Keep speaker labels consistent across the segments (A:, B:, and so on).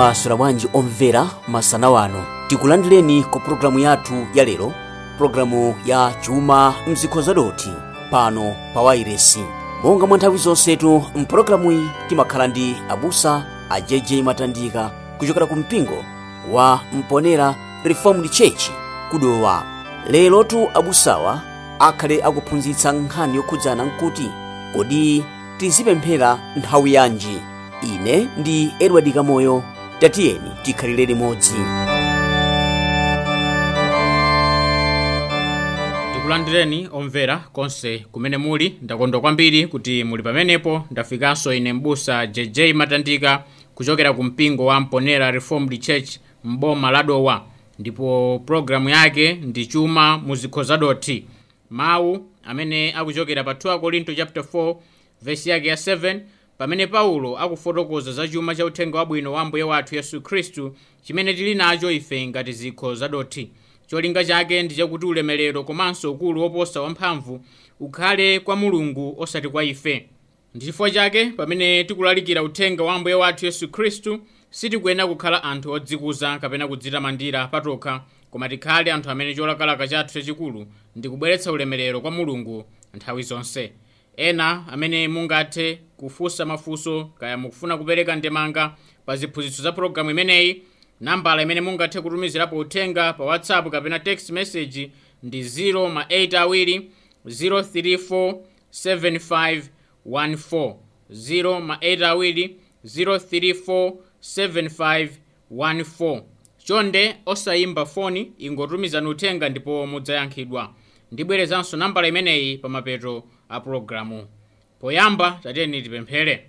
A: mwaswera bwanji omvera masana wano. Tikulandileni ku pulogalamu yathu ya lero pulogalamu ya chuma mzikho zadoti pano pa wairesi. Monga mwa nthawi zonsetu mpulogalamuyi timakhala ndi abusa a jj matandika kuchokera ku mpingo wa mponera reformed church kudowa. Lerotu abusawa akhale akuphunzitsa nkhani yokhudzana nkuti kodi tizipemphera nthawi yanji? Ine ndi edward kamoyo tatiyeni tikhalire limodzi
B: tikulandireni omvera konse kumene muli ndakondwa kwambiri kuti muli pamenepo ndafikanso ine mbusa jj matandika kuchokera ku mpingo wa mponera reformed church mboma la dowa ndipo pologalamu yake ndi chuma muzikho zadoti mawu amene akuchokera pa 2 korinto chapter 4 vesi yake ya 7 pamene paulo akufotokoza za chuma cha uthenga wabwino wa mbuye wathu yesu khristu chimene tili nacho ife ngati zikho zadothi cholinga chake ndi chakuti ulemelero komanso ukulu woposa wamphamvu ukhale kwa mulungu osati kwa ife. Ndi chifukwa chake pamene tikulalikira uthenga wa mbuye wathu yesu khristu sitikuyena kukhala anthu odzikuza kapena kudzita mandira patokha koma tikhale anthu amene cholakalaka chathu chachikulu ndi kubweretsa ulemerero kwa mulungu nthawi zonse ena amene mungathe kufunsa mafuso kaya mukufuna kupereka ndemanga pa ziphunzitso za pologalamu imeneyi nambala imene mungathe kutumizirapo uthenga pa whatsapp kapena text message ndi 0 ma 8 awiri 034 7514 0 ma 8 awiri 034 7514 chonde osayimba foni ingotumizani uthenga ndipo mudzayankhidwa ndibwerezanso nambala imeneyi pa mapeto a pologalamu poyamba tatiyeni tipemphere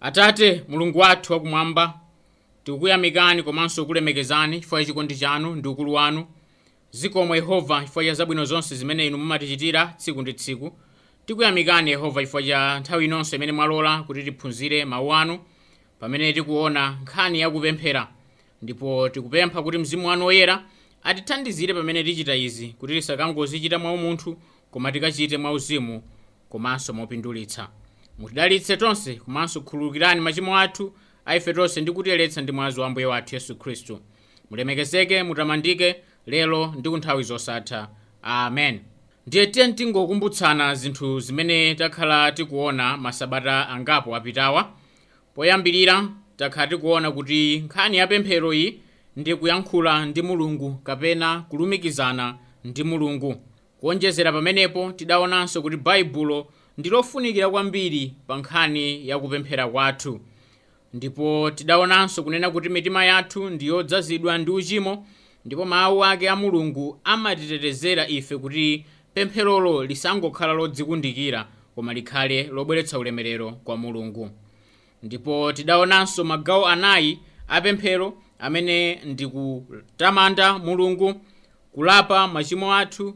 B: atate mulungu wathu wakumwamba tikukuyamikani komanso kulemekezani chifukwa cha chikondi chanu ndi ukulu wanu. Zikomo yehova chifukwa cha zabwino zonse zimene inu mumatichitira tsiku ndi tsiku. Tikuyamikani yehova chifukwa cha nthawi inonso imene mwalola kuti tiphunzire mawu anu pamene tikuona nkhani yakupemphera ndipo tikupempha kuti mzimu wanu woyera atithandizire pamene tichita izi kuti tisakangozichita mwa umunthu koma tikachite mwa uzimu komanso mopindulitsa. Mutidalitse tonse komanso khululukirani machimo athu aife tonse ndi kutiyeretsa ndi mwazi wa mbuye wathu yesu khristu. Mulemekezeke mutamandike lero ndi kunthawi zosatha. Amen. Ndiye tiye tingokumbutsana zinthu zimene takhala tikuona masabata angapo apitawa. Poyambirira takhala tikuona kuti nkhani ya pemphero iyi ndi kuyankhula ndi mulungu kapena kulumikizana ndi mulungu kuonjezera pamenepo tidaonanso kuti baibulo ndi lofunikira kwambiri pa nkhani ya kupemphera kwathu. Ndipo tidaonanso kunena kuti mitima yathu ndi yodzazidwa ndi uchimo ndipo mawu ake a mulungu amatitetezera ife kuti pempherolo lisangokhala lodzikundikira koma likhale lobweretsa ulemerero kwa mulungu. Ndipo tidaonanso magawo anayi apemphero amene ndi kutamanda mulungu kulapa machimo athu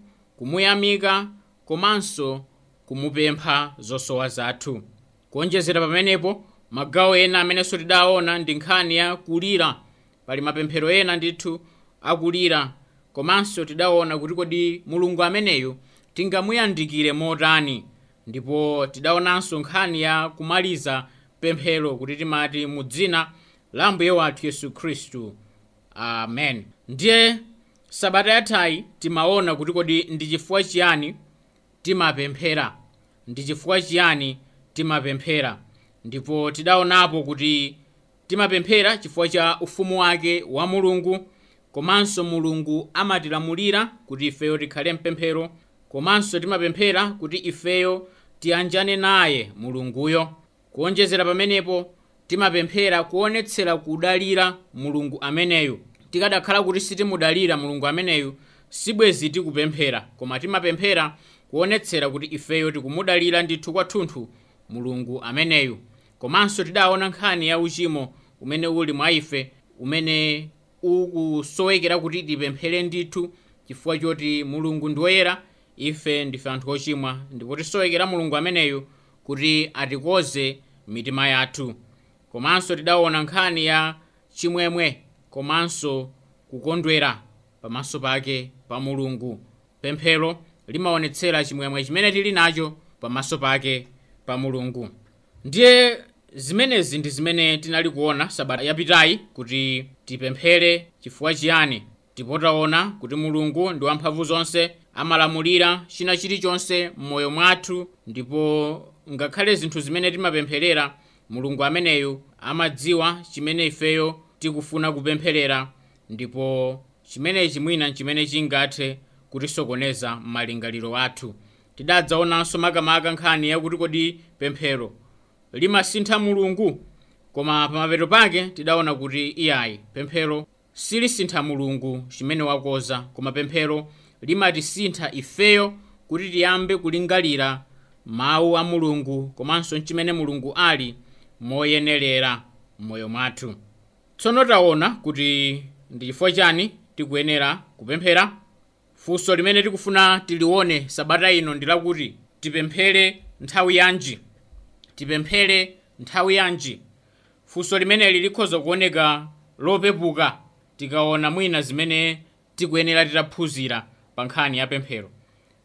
B: kumuyamika komanso kumupempha zosowa zathu. Kuonjezera pamenepo magawo ena amenenso tidaona ndi nkhani ya kulira pali mapemphero ena ndithu akulira. Komanso tidaona kuti kodi mulungu ameneyu tingamuyandikire motani ndipo tidaonanso nkhani ya kumaliza pemphero kuti timati mu dzina la mbuye wathu yesu khristu. Amen. Ndiye sabata yathayi timaona kuti kodi ndi chifukwa chiyani timapemphera? Ndi chifukwa chiyani timapemphera? Ndipo tidaonapo kuti timapemphera chifukwa cha ufumu wake wa mulungu komanso mulungu amatilamulira kuti ifeyo tikhale mpemphero komanso timapemphera kuti ifeyo tiyanjane naye mulunguyo. Kuonjezera pamenepo timapemphera kuonetsera kudalira mulungu ameneyo tikadakhala kuti sitimudalira mulungu ameneyu sibwezi tikupemphera. Koma timapemphera kuonetsera kuti ifeyo tikumudalira ndithu kwathunthu mulungu ameneyu. Komanso tidaona nkhani ya uchimo umene uli mwa ife umene ukusowekera kuti tipemphere ndithu chifukwa choti mulungu ndi woyera ife ndife anthu ochimwa. Ndipo tisowekera mulungu ameneyu kuti atikoze mitima yathu. Komanso tidaona nkhani ya chimwemwe komanso kukondwera pamaso pake pa mulungu. Pemphero limaonetsera chimwemwe chimene tili nacho pamaso pake pa mulungu. Ndiye zimenezi ndi zimene tinali kuona sabata yapitayi kuti tipemphere chifukwa chiyani ndipo taona kuti mulungu ndi wamphamvu zonse amalamulira china chilichonse m'moyo mwathu ndipo ngakhale zinthu zimene timapempherera mulungu ameneyu amadziwa chimene ifeyo tikufuna kupempherera ndipo chimenechi mwina nchimene chingathe kutisokoneza m'malingaliro athu. Tidadzaonanso makamaka nkhani yakuti kodi pemphero limasintha mulungu koma pamapeto pake tidaona kuti iyayi pemphero silisintha mulungu chimene wakoza koma pemphero limatisintha ifeyo kuti tiyambe kulingalira mawu a mulungu komanso chimene mulungu ali moyenerera m'moyo mwathu tsono taona kuti ndi chifukwa chani tikuyenera kupemphera? Funso limene tikufuna tilione sabata ino ndi lakuti tipemphere nthawi yanji? Tipemphere nthawi yanji? Funso limeneli likhoza kuoneka lopepuka tikaona mwina zimene tikuyenera titaphunzira pa nkhani ya pemphero.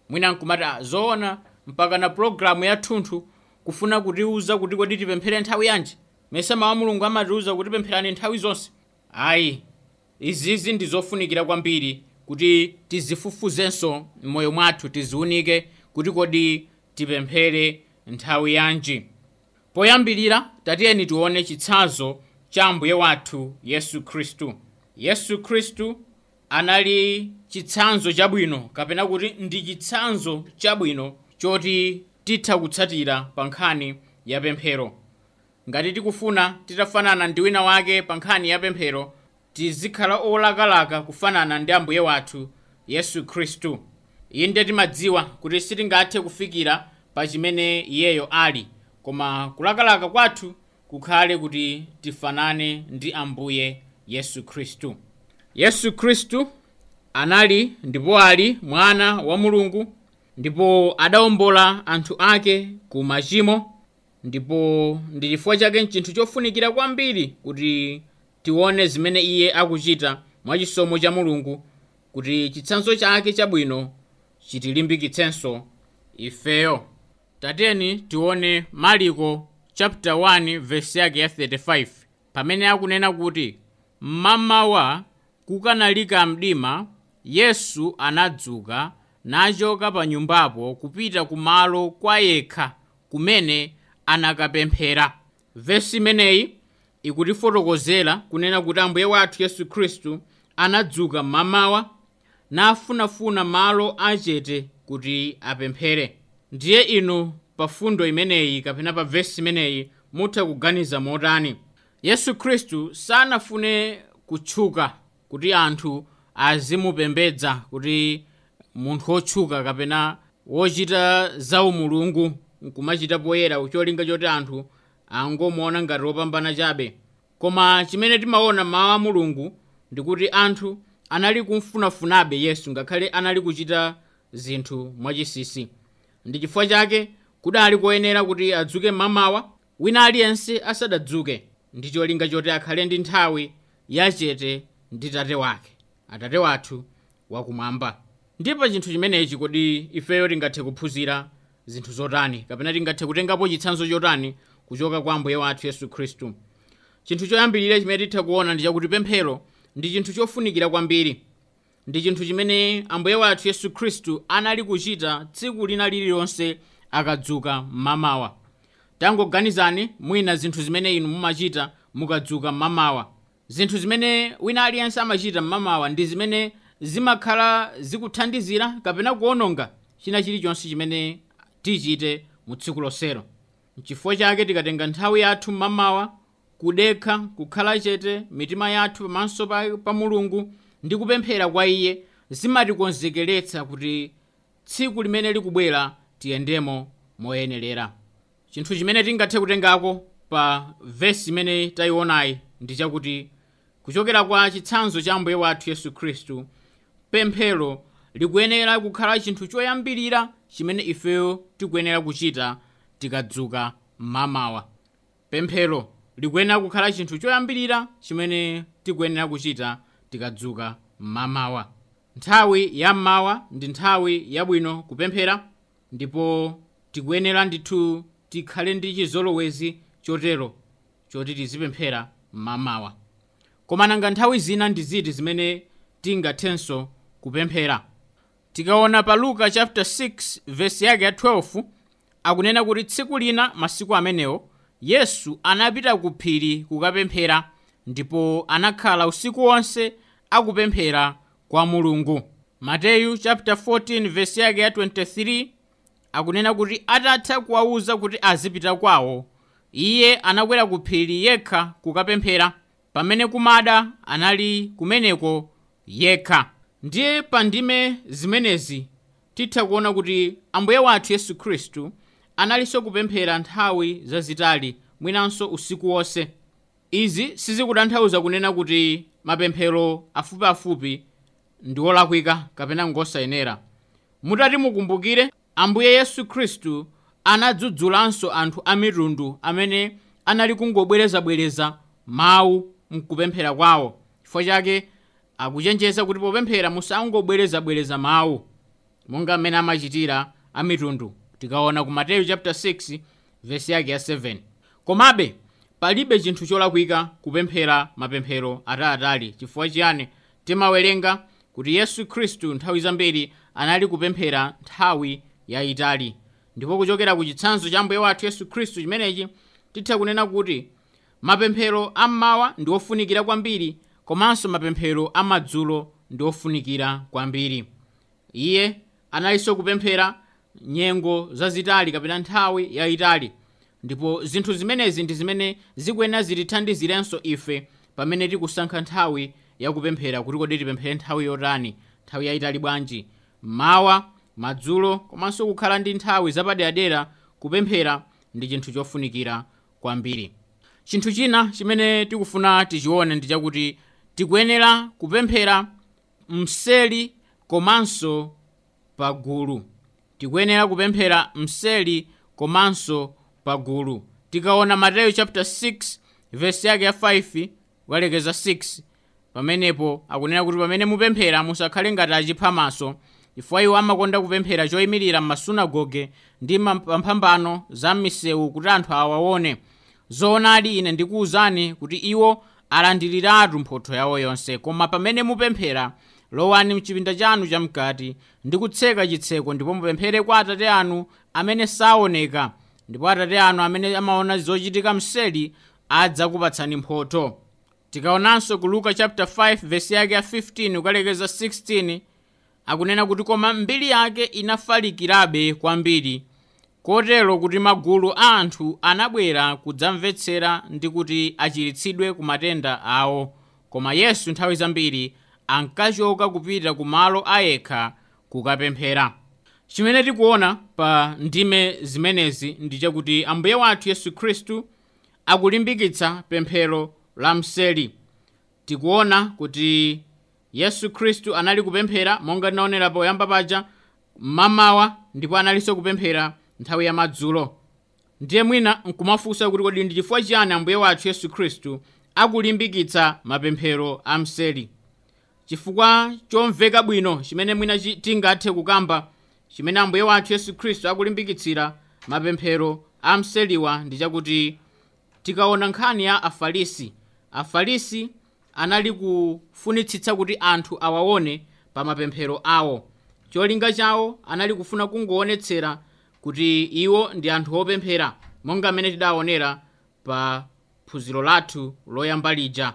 B: Mwina nkumati "Ah, zoona mpaka na pologalamu yathunthu kufuna kutiuza kuti kodi tipemphere nthawi yanji mesa mawu a mulungu amatiuza kuti pempherani nthawi zonse. Ayi izizi ndi zofunikira kwambiri kuti tizifufuzenso m'moyo mwathu tiziunike kuti kodi tipemphere nthawi yanji. Poyambirira tatiyeni tione chitsanzo cha ambuye wathu yesu khristu. Yesu khristu anali chitsanzo chabwino kapena kuti ndi chitsanzo chabwino choti titha kutsatira pa nkhani ya pemphero ngati tikufuna titafanana ndi wina wake pa nkhani ya pemphero. Tizikhala olakalaka kufanana ndi ambuye wathu yesu khristu. Inde timadziwa kuti sitingathe kufikira pa chimene iyeyo ali koma kulakalaka kwathu kukhale kuti tifanane ndi ambuye yesu khristu. Yesu khristu anali ndipo ali mwana wa mulungu ndipo adawombola anthu ake ku machimo ndipo ndi chifukwa chake nchinthu chofunikira kwambiri kuti tione zimene iye akuchita mwachisomo cha mulungu kuti chitsanzo chake chabwino chitilimbikitsenso ifeyo. Tateni tione mariko chapter 1 verse yake ya 35 pamene akunena kuti mmamawa kukanalika mdima yesu anadzuka nachoka pa nyumbapo kupita kumalo kwa yekha kumene anakapemphera. Vesi imeneyi ikutifotokozera kunena kuti ambuye wathu yesu khristu anadzuka mmamawa nafunafuna malo achete kuti apemphere. Ndiye inu pa fundo imeneyi kapena pa vesi imeneyi mutha kuganiza motani. Yesu khristu sanafune kutchuka kuti anthu azimupembedza kuti munthu wotchuka kapena wochita zaumulungu nkumachita poyera cholinga choti anthu angomuona ngati wopambana chabe. Koma chimene timaona mawu a mulungu ndikuti anthu anali kumfunafunabe yesu ngakhale anali kuchita zinthu mwachisisi. Ndi chifukwa chake kudali koyenera kuti adzuke mmamawa wina aliyense asadadzuke ndi cholinga choti akhale ndi nthawi yachete ndi tate wake atate wathu wakumwamba. Ndipo chinthu chimenechi kodi ifeyo tingathe kuphunzira zinthu zotani kapena tingathe kutengapo chitsanzo chotani kuchoka kwa ambuye wathu yesu khristu. Chinthu choyambirira chimene titha kuona ndi chakuti pemphero ndi chinthu chofunikira kwambiri. Ndi chinthu chimene ambuye wathu yesu khristu anali kuchita tsiku lina lililonse akadzuka mmamawa tangoganizani mwina zinthu zimene inu mumachita mukadzuka mmamawa zinthu zimene wina aliyense amachita mmamawa ndi zimene zimakhala zikuthandizira kapena kuononga china chilichonse chimene tichite mu tsiku lonselo n'chifukwa chake tikatenga nthawi yathu mmamawa kudekha kukhala chete mitima yathu pamaso pa, pa mulungu ndi kupemphera kwa iye zimatikonzekeretsa kuti tsiku limene likubwera tiyendemo moyenerera chinthu chimene tingathe kutengako pa vesi imene tayionayi ndi chakuti kuchokera kwa chitsanzo cha ambuye wathu yesu khristu pemphero likuyenera kukhala chinthu choyambirira chimene ifeyo tikuyenera kuchita tikadzuka mmamawa pemphero likuyenera kukhala chinthu choyambirira chimene tikuyenera kuchita tikadzuka mmamawa nthawi ya mmawa ndi nthawi yabwino kupemphera ndipo tikuyenera ndithu tikhale ndi chizolowezi chotero choti tizipemphera mmamawa koma nanga nthawi zina ndi ziti zimene tingathenso kupemphera tikaona pa luka chapter 6 vesi yake ya 12 akunena kuti tsiku lina masiku amenewo yesu anapita ku phiri kukapemphera ndipo anakhala usiku wonse akupemphera kwa mulungu. Mateyu chapter 14 vesi yake ya 23 akunena kuti atatha kuwawuza kuti azipita kwawo iye anakwera ku phiri yekha kukapemphera. Pamene kumada anali kumeneko yekha ndiye pa ndime zimenezi titha kuona kuti ambuye wathu yesu khristu analinso kupemphera nthawi zazitali mwinanso usiku wonse izi sizikutanthauza kunena kuti mapemphero afupiafupi ndi olakwika kapena ngosayenera. Mutati mukumbukire ambuye yesu khristu anadzudzulanso anthu a mitundu amene anali kungobwerezabwereza mawu mkupemphera kwawo. Chifukwa chake akuchenjeza kuti popemphera musangobwerezabwereza mawu. Monga mmene amachitira amitundu tikaona ku mateyu chapter 6 vesi yake ya 7 komabe palibe chinthu cholakwika kupemphera mapemphero ataliatali chifukwa chiyani? Timawerenga kuti yesu khristu nthawi zambiri anali kupemphera nthawi yayitali ndipo kuchokera ku chitsanzo cha mbuye wathu yesu khristu chimenechi titha kunena kuti mapemphero ammawa ndi ofunikira kwambiri komanso mapemphero amadzulo ndi ofunikira kwambiri. Iye analinso kupemphera nyengo zazitali kapena nthawi yayitali ndipo zinthu zimenezi ndi zimene zikuyenera zitithandizirenso ife pamene tikusankha nthawi yakupemphera kuti kodi tipemphere nthawi yotani nthawi yayitali bwanji. Mawa madzulo komanso kukhala ndi nthawi zapaderadera kupemphera ndi chinthu chofunikira kwambiri. Chinthu china chimene tikufuna tichione ndi chakuti tikuyenera kupemphera mseli komanso pagulu tikuyenera kupemphera mseli komanso pagulu tikaona mateyu chapter 6 vesi yake ya 5 kukalekeza 6 pamenepo akunena kuti pamene mupemphera musakhale ngati achiphamaso chifukwa iwo amakonda kupemphera choyimirira m'masunagoge ndi pamphambano za m'misewu kuti anthu awaone. Zoonadi ine ndikuwuzani kuti iwo alandiriratu mphotho yawo yonse koma pamene mupemphera lowani mchipinda chanu chamkati ndi kutseka chitseko ndipo mupemphere kwa atate anu amene saoneka ndipo atate anu amene amaona zochitika mseli adzakupatsani mphotho. Tikaonanso ku luka chapter 5 vesi yake ya 15 kukalekeza 16 akunena kuti koma mbiri yake inafalikirabe kwambiri kotero kuti magulu a anthu anabwera kudzamvetsera ndi kuti achiritsidwe ku matenda awo. Koma yesu nthawi zambiri ankachoka kupita ku malo ayekha kukapemphera. Chimene tikuona pa ndime zimenezi ndi chakuti ambuye wathu yesu khristu akulimbikitsa pemphero la mseli. Tikuona kuti yesu khristu anali kupemphera monga tinaonera poyamba paja mmamawa ndipo analinso kupemphera nthawi ya madzulo. Ndiye mwina nkumafunsa kuti kodi ndi chifukwa chiyani ambuye wathu yesu khristu akulimbikitsa mapemphero a mseli? Chifukwa chomveka bwino chimene mwina tingathe kukamba chimene ambuye wathu yesu khristu akulimbikitsira mapemphero a mseliwa ndi chakuti tikaona nkhani ya afarisi afarisi anali kufunitsitsa kuti anthu awaone pa mapemphero awo. Cholinga chawo anali kufuna kungoonetsera kuti iwo ndi anthu opemphera monga mmene tidaonera pa phunziro lathu loyamba lija.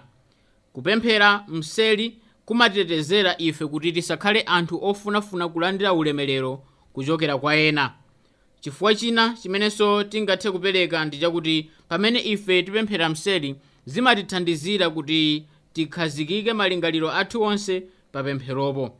B: Kupemphera mseli kumatetezera ife kuti tisakhale anthu ofunafuna kulandira ulemerero kuchokera kwa ena. Chifukwa china chimenenso tingathe kupereka ndi chakuti pamene ife tipemphera mseli zimatithandizira kuti tikhazikike malingaliro athu onse pa pempheropo.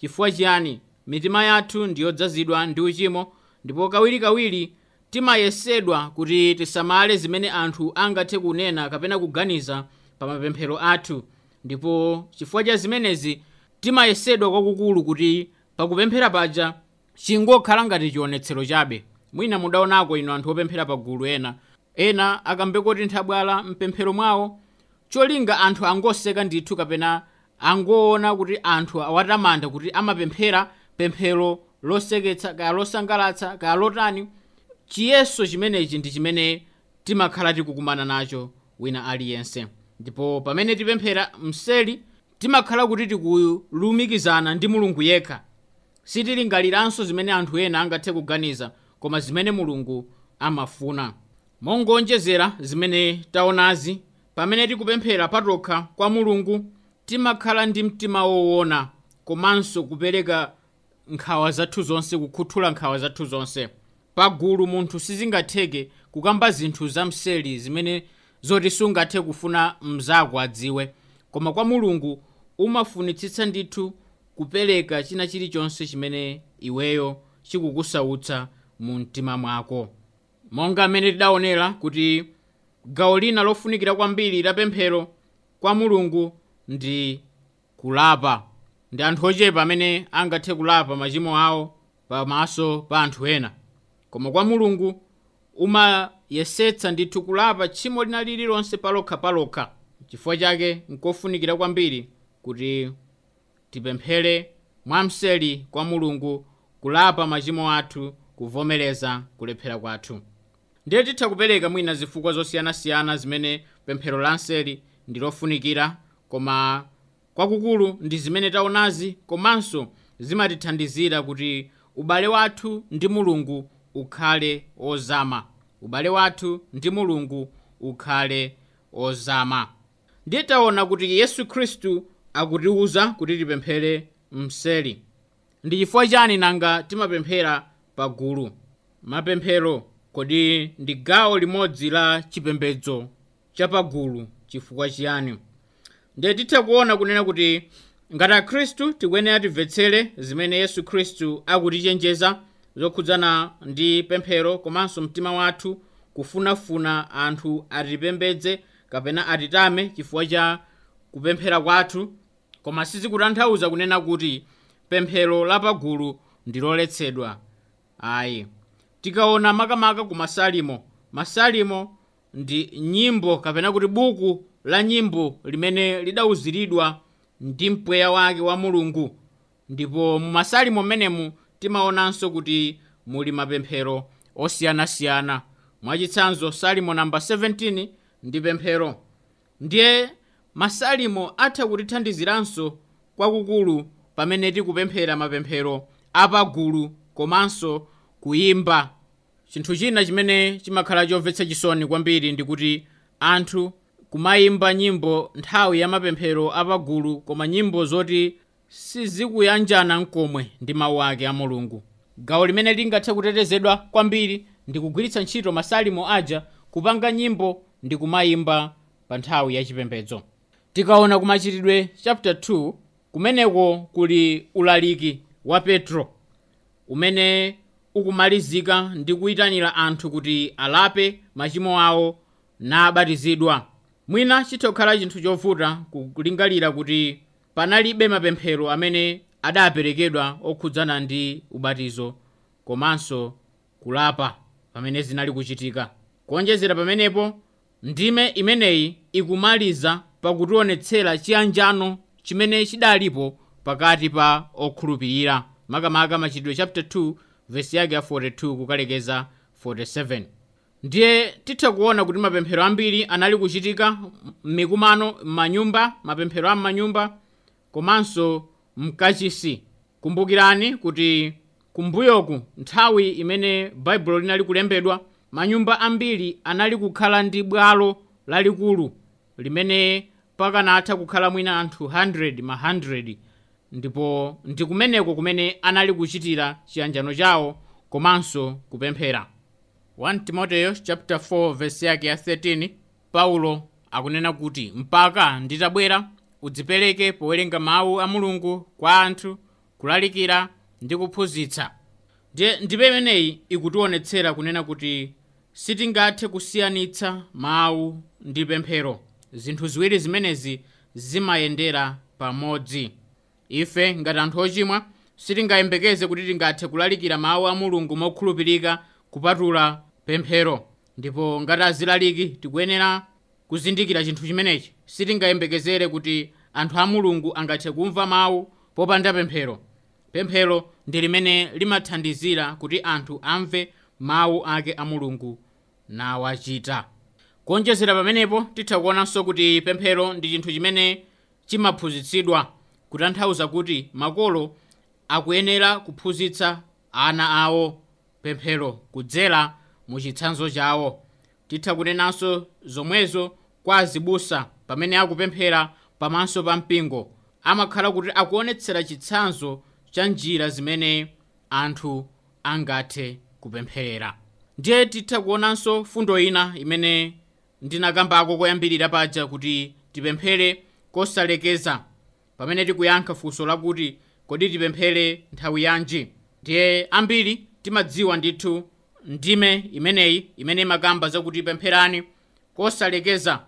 B: Chifukwa chiyani mitima yathu ndiyodzazidwa ndi uchimo ndipo kawirikawiri timayesedwa kuti tisamale zimene anthu angathe kunena kapena kuganiza pa mapemphero athu. Ndipo chifukwa cha zimenezi timayesedwa kwakukulu kuti pakupemphera paja chingokhala ngati chionetsero chabe. Mwina mudaonako ino anthu opemphera pagulu ena. Ena akambekoti nthabwala mpemphero mwawo cholinga anthu angoseka ndithu kapena angoona kuti anthu awatamanda kuti amapemphera pemphero loseketsa kaya losangalatsa chiyeso chimenechi ndi chimene timakhala tikukumana nacho wina aliyense. Ndipo pamene tipemphera mseli timakhala kuti tikulumikizana ndi mulungu yekha. Sitilingaliranso zimene anthu ena angathe kuganiza koma zimene mulungu amafuna. Mongonjezera zimene taonazi pamene tikupemphera patokha kwa mulungu timakhala ndi mtima woona komanso kupereka nkhawa zathu zonse kukhuthula nkhawa zathu zonse pa gulu munthu sizingatheke kukamba zinthu zamseli zimene zoti sungathe kufuna mzako adziwe. Koma kwa mulungu umafunitsitsa ndithu kupereka china chilichonse chimene iweyo chikukusautsa mu mtima mwako. Monga mmene tidaonera kuti gawo lina lofunikira kwambiri la pemphero kwa mulungu ndi kulapa ndi anthu ochepa amene angathe kulapa machimo awo pamaso pa anthu ena. Koma kwa mulungu umayesetsa ndithu kulapa tchimo lina lililonse palokhapalokha chifukwa chake nkofunikira kwambiri kuti tipemphere mwamseli kwa mulungu kulapa machimo athu kuvomereza kulephera kwathu. Ndiye titha kupereka mwina zifukwa zosiyanasiyana zimene pemphero la mseli ndi lofunikira koma kwakukulu ndi zimene taonazi komanso zimatithandizira kuti ubale wathu ndi mulungu ukhale ozama. Ubale wathu ndi mulungu ukhale ozama. Ndiye taona kuti yesu khristu akutiwuza kuti tipemphere mseli. Ndi chifukwa chani nanga timapemphera pagulu? Mapemphero kodi ndi gawo limodzi la chipembedzo chapagulu chifukwa chiyani ndiye titha kuona kunena kuti ngati akhristu tikuyenera timvetsere zimene yesu khristu akutichenjeza zokhudzana ndi pemphero komanso mtima wathu kufunafuna anthu atipembedze kapena atitame chifukwa cha kupemphera kwathu koma sizikutanthauza kunena kuti pemphero lapagulu ndi loletsedwa ayi tikaona makamaka ku masalimo masalimo ndi nyimbo kapena kuti buku la nyimbo limene lidauziridwa ndi mpweya wake wa mulungu ndipo mu masalimo mmenemu timaonanso kuti muli mapemphero osiyanasiyana. Mwachitsanzo salimo namba 17 ndi pemphero. Ndiye masalimo atha kutithandiziranso kwakukulu pamene tikupemphera mapemphero apagulu komanso kuyimba. Chinthu china chimene chimakhala chomvetsa chisoni kwambiri ndikuti anthu kumayimba nyimbo nthawi ya mapemphero apagulu koma nyimbo zoti sizikuyanjana mkomwe ndi mawu ake a mulungu. Gawo limene lingathe kutetezedwa kwambiri ndi kugwiritsa ntchito masalimo aja kupanga nyimbo ndi kumayimba pa nthawi ya chipembedzo. Tikaona kumachitidwe chapter 2 kumeneko kuli ulaliki wa petro umene ukumalizika ndi kuyitanira anthu kuti alape machimo awo nabatizidwa mwina chitha kukhala chinthu chovuta kulingalira kuti panalibe mapemphero amene adaperekedwa okhudzana ndi ubatizo komanso kulapa pamene zinali kuchitika. Kuonjezera pamenepo ndime imeneyi ikumaliza pakutionetsera chiyanjano chimene chidalipo pakati pa okhulupirira. Makamaka machitidwe chapter 2 vesi yake ya 42 kukalekeza 47 ndiye titha kuona kuti mapemphero ambiri anali kuchitika mikumano m'manyumba mapemphero a m'manyumba komanso mkachisi. Kumbukirani kuti kumbuyoku nthawi imene baibulo linali kulembedwa manyumba ambiri anali kukhala ndi bwalo lalikulu limene pakanatha kukhala mwina anthu 100 ma 100 ndipo ndi kumeneko kumene anali kuchitira chiyanjano chawo komanso kupemphera 1 timoteyo chapter 4 verse yake ya 13 paulo akunena kuti mpaka nditabwera udzipereke powerenga mawu a mulungu kwa anthu kulalikira ndi kuphunzitsa. Ndiye ndipe imeneyi ikutionetsera kunena kuti sitingathe kusiyanitsa mawu ndi pemphero. Zinthu ziwiri zimenezi zimayendera pamodzi. Ife ngati anthu ochimwa sitingayembekeze kuti tingathe kulalikira mawu a mulungu mokhulupirika kupatula pemphero ndipo ngati azilaliki tikuyenera kuzindikira chinthu chimenechi. Sitingayembekezere kuti anthu a mulungu angathe kumva mawu popanda pemphero. Pemphero ndi limene limathandizira kuti anthu amve mawu ake a mulungu nawachita. Kuonjezera pamenepo titha kuonanso kuti pemphero ndi chinthu chimene chimaphunzitsidwa kutanthauza kuti makolo akuyenera kuphunzitsa ana awo pemphero kudzera mu chitsanzo chawo titha kunenanso zomwezo kwa azibusa pamene akupemphera pamaso pa mpingo amakhala kuti akuonetsera chitsanzo cha njira zimene anthu angathe kupempherera ndiye titha kuonanso fundo ina imene ndinakambako koyambirira paja kuti tipemphere kosalekeza pamene tikuyankha funso lakuti kodi tipemphere nthawi yanji. Ndiye ambiri timadziwa ndithu ndime imeneyi imene imakamba zakuti pempherani kosalekeza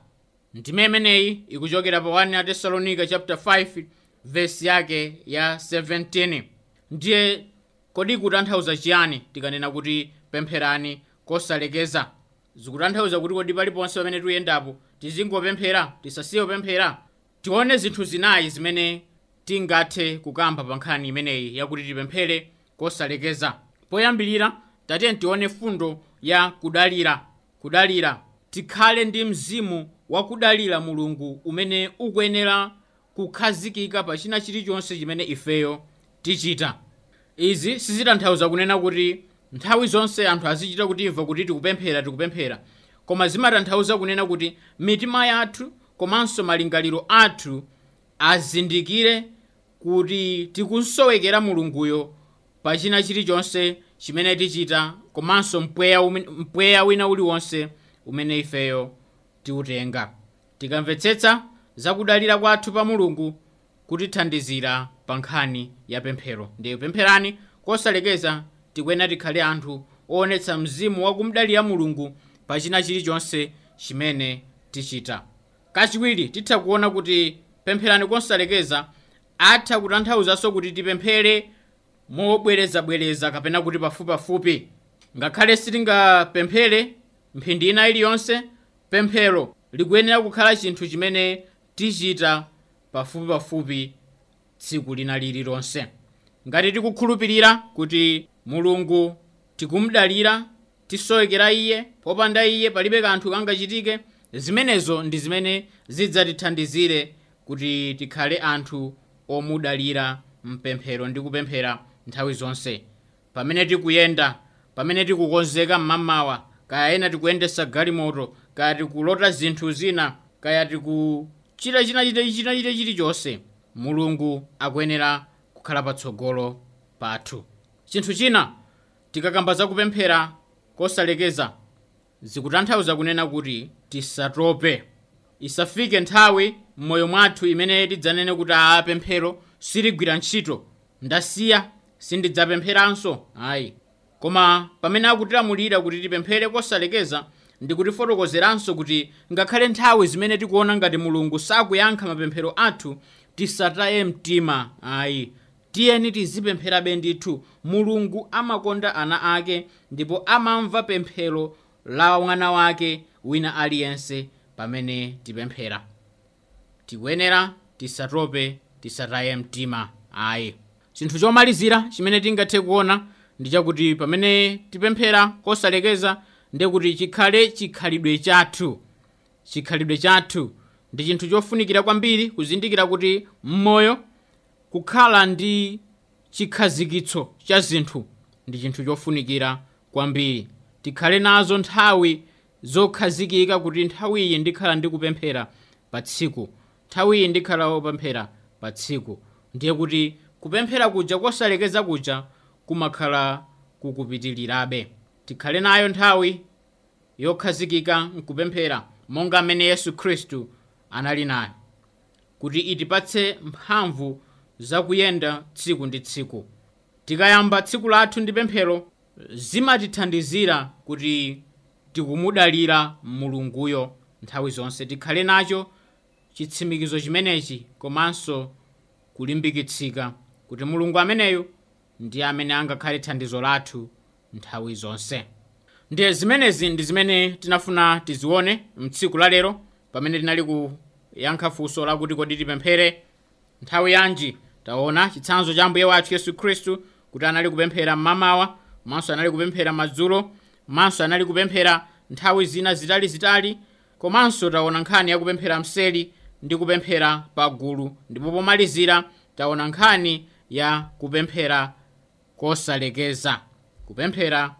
B: ndime imeneyi ikuchokera pa 1 tesalonika chapter 5 verse yake ya 17 ndiye kodi kutanthauza chiyani tikanena kuti pempherani? Kosalekeza zikutanthauza kuti kodi paliponse pamene tuyendapo tizingopemphera tisasiye kupemphera tione zinthu zinayi zimene tingathe kukamba pa nkhani imeneyi yakuti tipemphere? Kosalekeza poyambirira tatiye tione fundo ya kudalira kudalira. Tikhale ndi mzimu wa kudalira mulungu umene ukuyenera kukhazikika pa china chilichonse chimene ifeyo tichita. Izi sizitanthauza kunena kuti nthawi zonse anthu azichita kutimva kuti tikupemphera tikupemphera. Koma zimatanthauza kunena kuti mitima yathu komanso malingaliro athu azindikire kuti tikusowekera mulunguyo pa china chilichonse chimene tichita komanso mpweya, mpweya wina uliwonse umene ifeyo tiutenga tikamvetsetsa zakudalira kwathu pa mulungu kutithandizira pa nkhani ya pemphero. Ndiye pempherani kosalekeza tikuyenera tikhale anthu oonetsa mzimu wakumdalira mulungu pa china chilichonse chimene tichita. Kachiwiri titha kuona kuti pempherani kosalekeza atha kutanthauzanso kuti tipemphere mobwerezabwereza kapena kuti pafupipafupi ngakhale sitingapemphere mphindi ina iliyonse pemphero likuyenera kukhala chinthu chimene tichita pafupipafupi tsiku lina lililonse ngati tikukhulupirira kuti mulungu tikumdalira tisowekera iye popanda iye palibe kanthu kangachitike zimenezo ndi zimene zidzatithandizire kuti tikhale anthu omudalira mpemphero ndi kupemphera nthawi zonse. Pamene tikuyenda pamene tikukonzeka mmamawa kaya ena tikuyendesa galimoto kaya tikulota zinthu zina kaya tikuchita china chita china chita chilichonse mulungu akuyenera kukhala patsogolo pathu. Chinthu china tikakamba zakupemphera kosalekeza zikutanthauza kunena kuti tisatope. Isafike nthawi m'moyo mwathu imene tidzanene kuti aa pemphero siligwira ntchito ndasiya sindidzapempheranso ayi koma pamene akutilamulira kuti tipemphere kosalekeza ndi kutifotokozeranso kuti ngakhale nthawi zimene tikuona ngati mulungu sakuyankha mapemphero athu tisataye mtima. Ayi tiyeni tizipempherabe ndithu. Mulungu amakonda ana ake ndipo amamva pemphero la mwana wake wina aliyense pamene tipemphera. Tikuyenera tisatope tisataye mtima. Ayi chinthu chomalizira chimene tingathe kuona ndi chakuti pamene tipemphera kosalekeza ndi kuti chikhale chikhalidwe chathu. Chikhalidwe chathu ndi chinthu chofunikira kwambiri kuzindikira kuti m'moyo kukhala ndi chikhazikitso cha zinthu ndi chinthu chofunikira kwambiri. Tikhale nazo nthawi zokhazikika kuti nthawi iyi ndikhala ndikupemphera pa tsiku nthawi iyi ndikhala wopemphera pa tsiku. Ndiye kuti kupemphera kuja kosalekeza kuja kumakhala kukupitilirabe. Tikhale nayo nthawi yokhazikika nkupemphera monga amene yesu khristu anali nayo kuti itipatse mphamvu zakuyenda tsiku ndi tsiku. Tikayamba tsiku lathu ndi pemphero zimatithandizira kuti tikumudalira mulunguyo nthawi zonse. Tikhale nacho chitsimikizo chimenechi komanso kulimbikitsika kuti mulungu ameneyu ndiye amene angakhale thandizo lathu nthawi zonse. Ndiye zimenezi ndi zimene tinafuna tizione mtsiku lalero pamene tinali kuyankha funso lakuti kodi tipemphere nthawi yanji. Taona chitsanzo cha mbuye wathu yesu khristu kuti anali kupemphera mmamawa komanso anali kupemphera madzulo komanso anali kupemphera nthawi zina zitalizitali komanso taona nkhani yakupemphera mseri ndi kupemphera pagulu ndipo pomalizira taona nkhani ya kupemphera kosalekeza. Kupemphera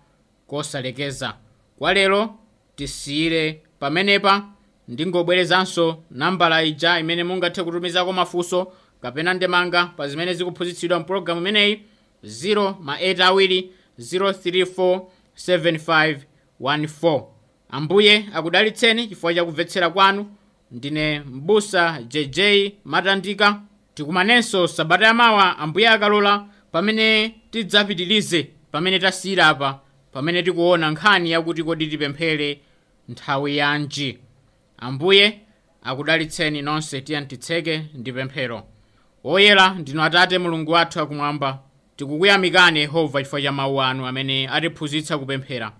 B: kosalekeza. Kwa lero tisiyire pamenepa ndingobwerezanso nambala ija imene mungathe kutumizako mafunso kapena ndemanga pa zimene zikuphunzitsidwa mpulogalamu imeneyi 0 ma 8 awiri 0347514 ambuye akudalitseni chifukwa chakumvetsera kwanu. Ndine mbusa jj matandika tikumanenso sabata ya mawa ambuye akalola pamene tidzapitilize pamene tasiyira apa pamene tikuona nkhani yakuti kodi tipemphere nthawi yanji. Ambuye akudalitseni nonse titseke ndi pemphero. Woyera ndinu atate mulungu wathu akumwamba tikukuyamikani yehova chifukwa cha mawu anu amene atiphunzitsa kupemphera.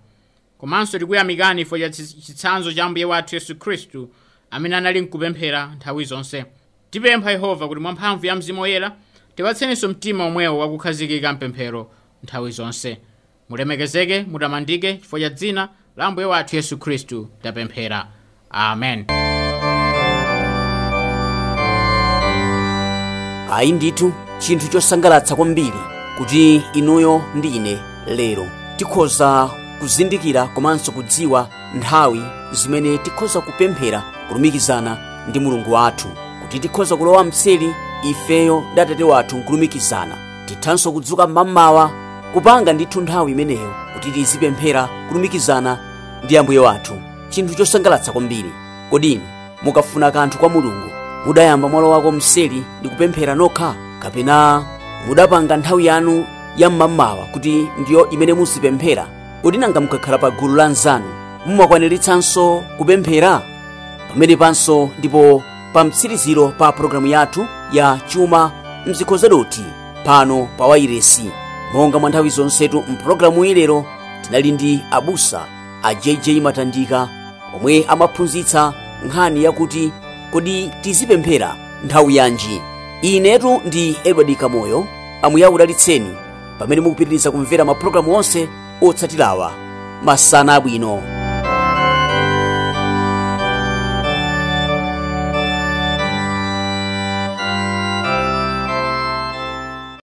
B: Komanso tikuyamikani chifukwa cha chitsanzo cha ambuye wathu yesu khristu amene anali mkupemphera nthawi zonse tipempha yehova kuti mwamphamvu ya mzimu woyera tipatseninso mtima omwewo wakukhazikika mpemphero nthawi zonse. Mulemekezeke mutamandike chifukwa cha dzina la mbuye wathu yesu khristu tapemphera amen.
A: Ayi ndithu chinthu chosangalatsa kwambiri kuti inuyo ndi ine lero. Tikhoza kuzindikira komanso kudziwa nthawi zimene tikhoza kupemphera kulumikizana ndi mulungu wathu kuti tikhoza kulowa mseli ifeyo ndi atate wathu nkulumikizana tithanso kudzuka mmamawa kupanga ndithu nthawi imeneyo kuti tizipemphera kulumikizana ndi ambuye wathu. Chinthu chosangalatsa kwambiri. Kodi inu mukafuna kanthu kwa mulungu mudayamba mwalowako mseli ndi kupemphera nokha kapena mudapanga nthawi yanu ya mmamawa kuti ndiyo imene muzipemphera kodi nanga mukakhala pa gulu la nzanu mumakwaniritsanso kupemphera? Pamene panso ndipo pa mtsiriziro pa programu yathu ya chuma mzikhozadoti pano pa wairesi. Monga mwa nthawi zonsetu mpulogalamu ilero tinali ndi abusa a jj matandika omwe amaphunzitsa nkhani yakuti kodi tizipemphera nthawi yanji. Inetu ndi edward kamoyo ambuye akudalitseni pamene mukupitiriza kumvera maprogramu onse otsatirawa. Masana abwino